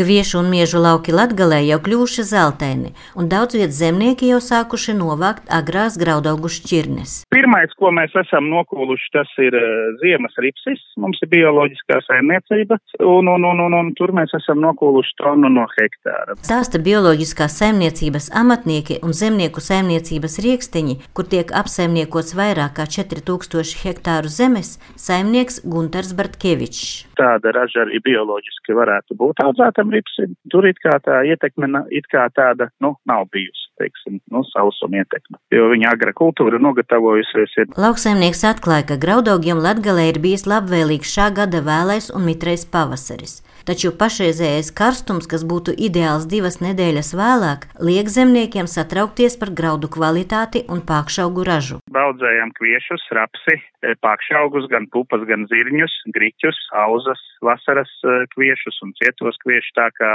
Kviešu un miežu lauki Latgalē jau kļuvuši zeltaini, un daudz vietas zemnieki jau sākuši novākt agrās graudaugu šķirnes. Pirmais, ko mēs esam nokūluši, tas ir uh, ziemas ripsis. Mums ir bioloģiskā saimniecība, un, un, un, un, un tur mēs esam nokūluši tonu no hektāra. Stāsta bioloģiskās saimniecības amatnieki un zemnieku saimniecības rieksteņi, kur tiek apsaimniekots vairāk kā 4000 hektāru zemes, saimnieks Gunters Bartkevičs. Tāda raža arī bioloģiski varētu būt audzēta tam ripsim. Tur it kā tā ietekme it kā tāda, nu, nav bijusi, teiksim, nu, sausuma ietekme, jo viņa agra kultūra nogatavojusies. Ir. Lauksaimnieks atklāja, ka graudaugiem Latgalē ir bijis labvēlīgs šā gada vēlais un mitrais pavasaris. Taču pašreizējais karstums, kas būtu ideāls divas nedēļas vēlāk, liek zemniekiem satraukties par graudu kvalitāti un pākšaugu ražu. Baudzējam kviešus, rapsi, e, pākšaugus, gan pupas, gan zirņus, griķus, auzas, vasaras e, kviešus un cietos kviešus, tā kā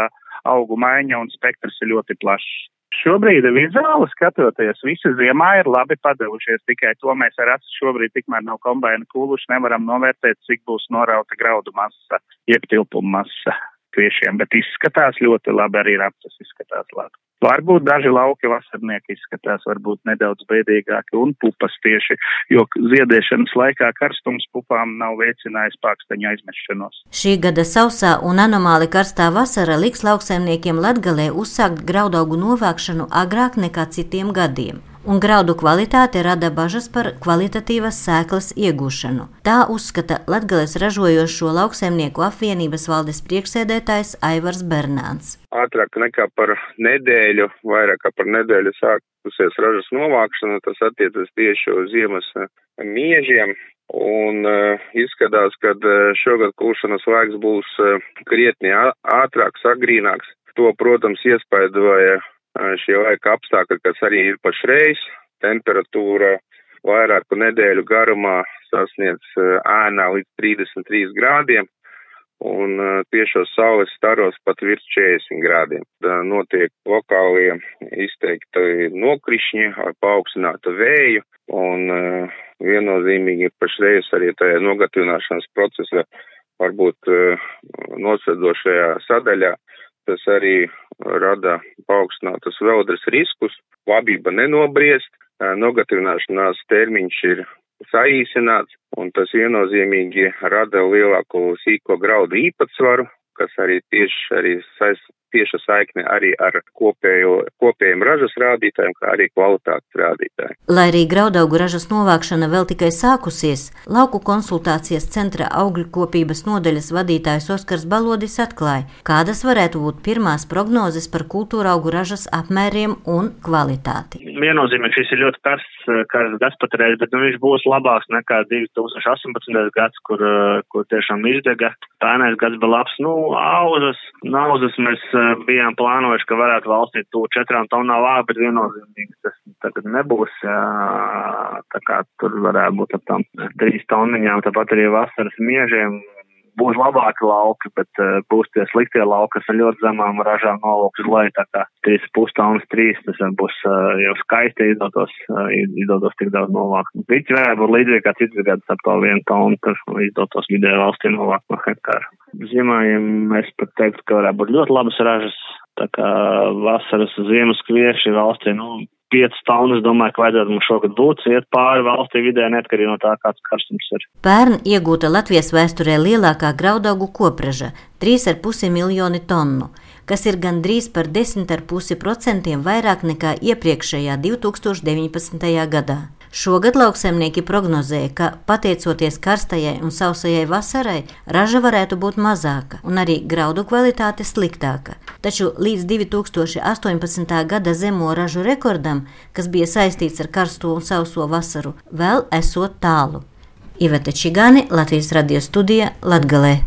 augu maiņa un spektrs ir ļoti plašs. Šobrīd vizuāli skatoties, visi ziemā ir labi padevušies, tikai to mēs ar acu šobrīd tikmēr nav kombaina kūluši, nevaram novērtēt, cik būs norauta graudu masa, jeb tilpuma masa kviešiem, bet izskatās ļoti labi, arī rapsas izskatās labi. Varbūt daži lauki vasarnieki izskatās varbūt nedaudz bēdīgāki un pupas tieši, jo ziedēšanas laikā karstums pupām nav veicinājis pāksteņa aizmešanos. Šī gada sausā un anomāli karstā vasara liks lauksaimniekiem Latgalē uzsākt graudaugu novākšanu agrāk nekā citiem gadiem un graudu kvalitāte rada bažas par kvalitatīvas sēklas iegūšanu. Tā uzskata Latgales ražojošo lauksaimnieku apvienības valdes priekšsēdētājs Aivars Bernāns. Ātrāk nekā par nedēļu, vairāk kā par nedēļu sākusies ražas novākšana, tas attiecas tieši uz ziemas eh, miežiem. Un uh, izskatās, ka uh, šogad kūšanas laiks būs uh, krietni ātrāks, agrīnāks. To, protams, iespaidoja šie laika apstākļi, kas arī ir pašreiz, temperatūra vairāku nedēļu garumā sasniedz ēnā līdz 33 grādiem un tiešos saules staros pat virs 40 grādiem. Notiek lokālie izteikti nokrišņi ar paaugstinātu vēju un viennozīmīgi pašreiz arī tajā nogatavināšanas procesa varbūt nosvedošajā sadaļā tas arī rada paaugstinātas veldres riskus, labība nenobriest, nogatavināšanās termiņš ir saīsināts, un tas viennozīmīgi rada lielāku sīko graudu īpatsvaru, kas arī tieši arī saist, tieša saikne arī ar kopējo, kopējiem ražas rādītājiem, kā arī kvalitātes rādītājiem. Lai arī graudaugu ražas novākšana vēl tikai sākusies, lauku konsultācijas centra augļu kopības nodaļas vadītājs Oskars Balodis atklāja, kādas varētu būt pirmās prognozes par kultūra augu ražas apmēriem un kvalitāti. Viennozīmīgi šis ir ļoti karsts, karsts gads patreiz, bet nu, viņš būs labāks nekā 2018. gads, kur, kur tiešām izdega. Pērnais gads bija labs, nu, auzas, nauzas mēs bijām plānojuši, ka varētu valstī to četrām tonām vākt, bet viennozīmīgi tas tagad nebūs. Tā kā tur varētu būt ap tam trīs tonniņām, tāpat arī vasaras miežiem. Būs labāki lauki, bet uh, būs tie sliktie lauki, kas ar ļoti zemām ražām nolūks uz leju, tā kā 3,5 tonnas, 3, tas būs uh, jau skaisti izdotos, uh, izdotos tik daudz novākt. Viķi varētu būt līdzīgi kā cits gads ap to vienu tonu, kas izdotos vidēji valstī novākt no hektāra. Ziemājiem es pat teiktu, ka varētu būt ļoti labas ražas, tā kā vasaras ziemas kvieši valstī, nu, 5 tonnas, domāju, ka vajadzētu mums šogad būt, iet pāri valstī vidē, neatkarīgi no tā, kāds karstums ir. Pērn iegūta Latvijas vēsturē lielākā graudaugu kopraža - 3,5 miljoni tonu kas ir gandrīz par 10,5% vairāk nekā iepriekšējā 2019. gadā. Šogad lauksaimnieki prognozēja, ka pateicoties karstajai un sausajai vasarai, raža varētu būt mazāka un arī graudu kvalitāte sliktāka. Taču līdz 2018. gada zemo ražu rekordam, kas bija saistīts ar karsto un sauso vasaru, vēl esot tālu. Iveta Čigāni, Latvijas radio studija Latgalē.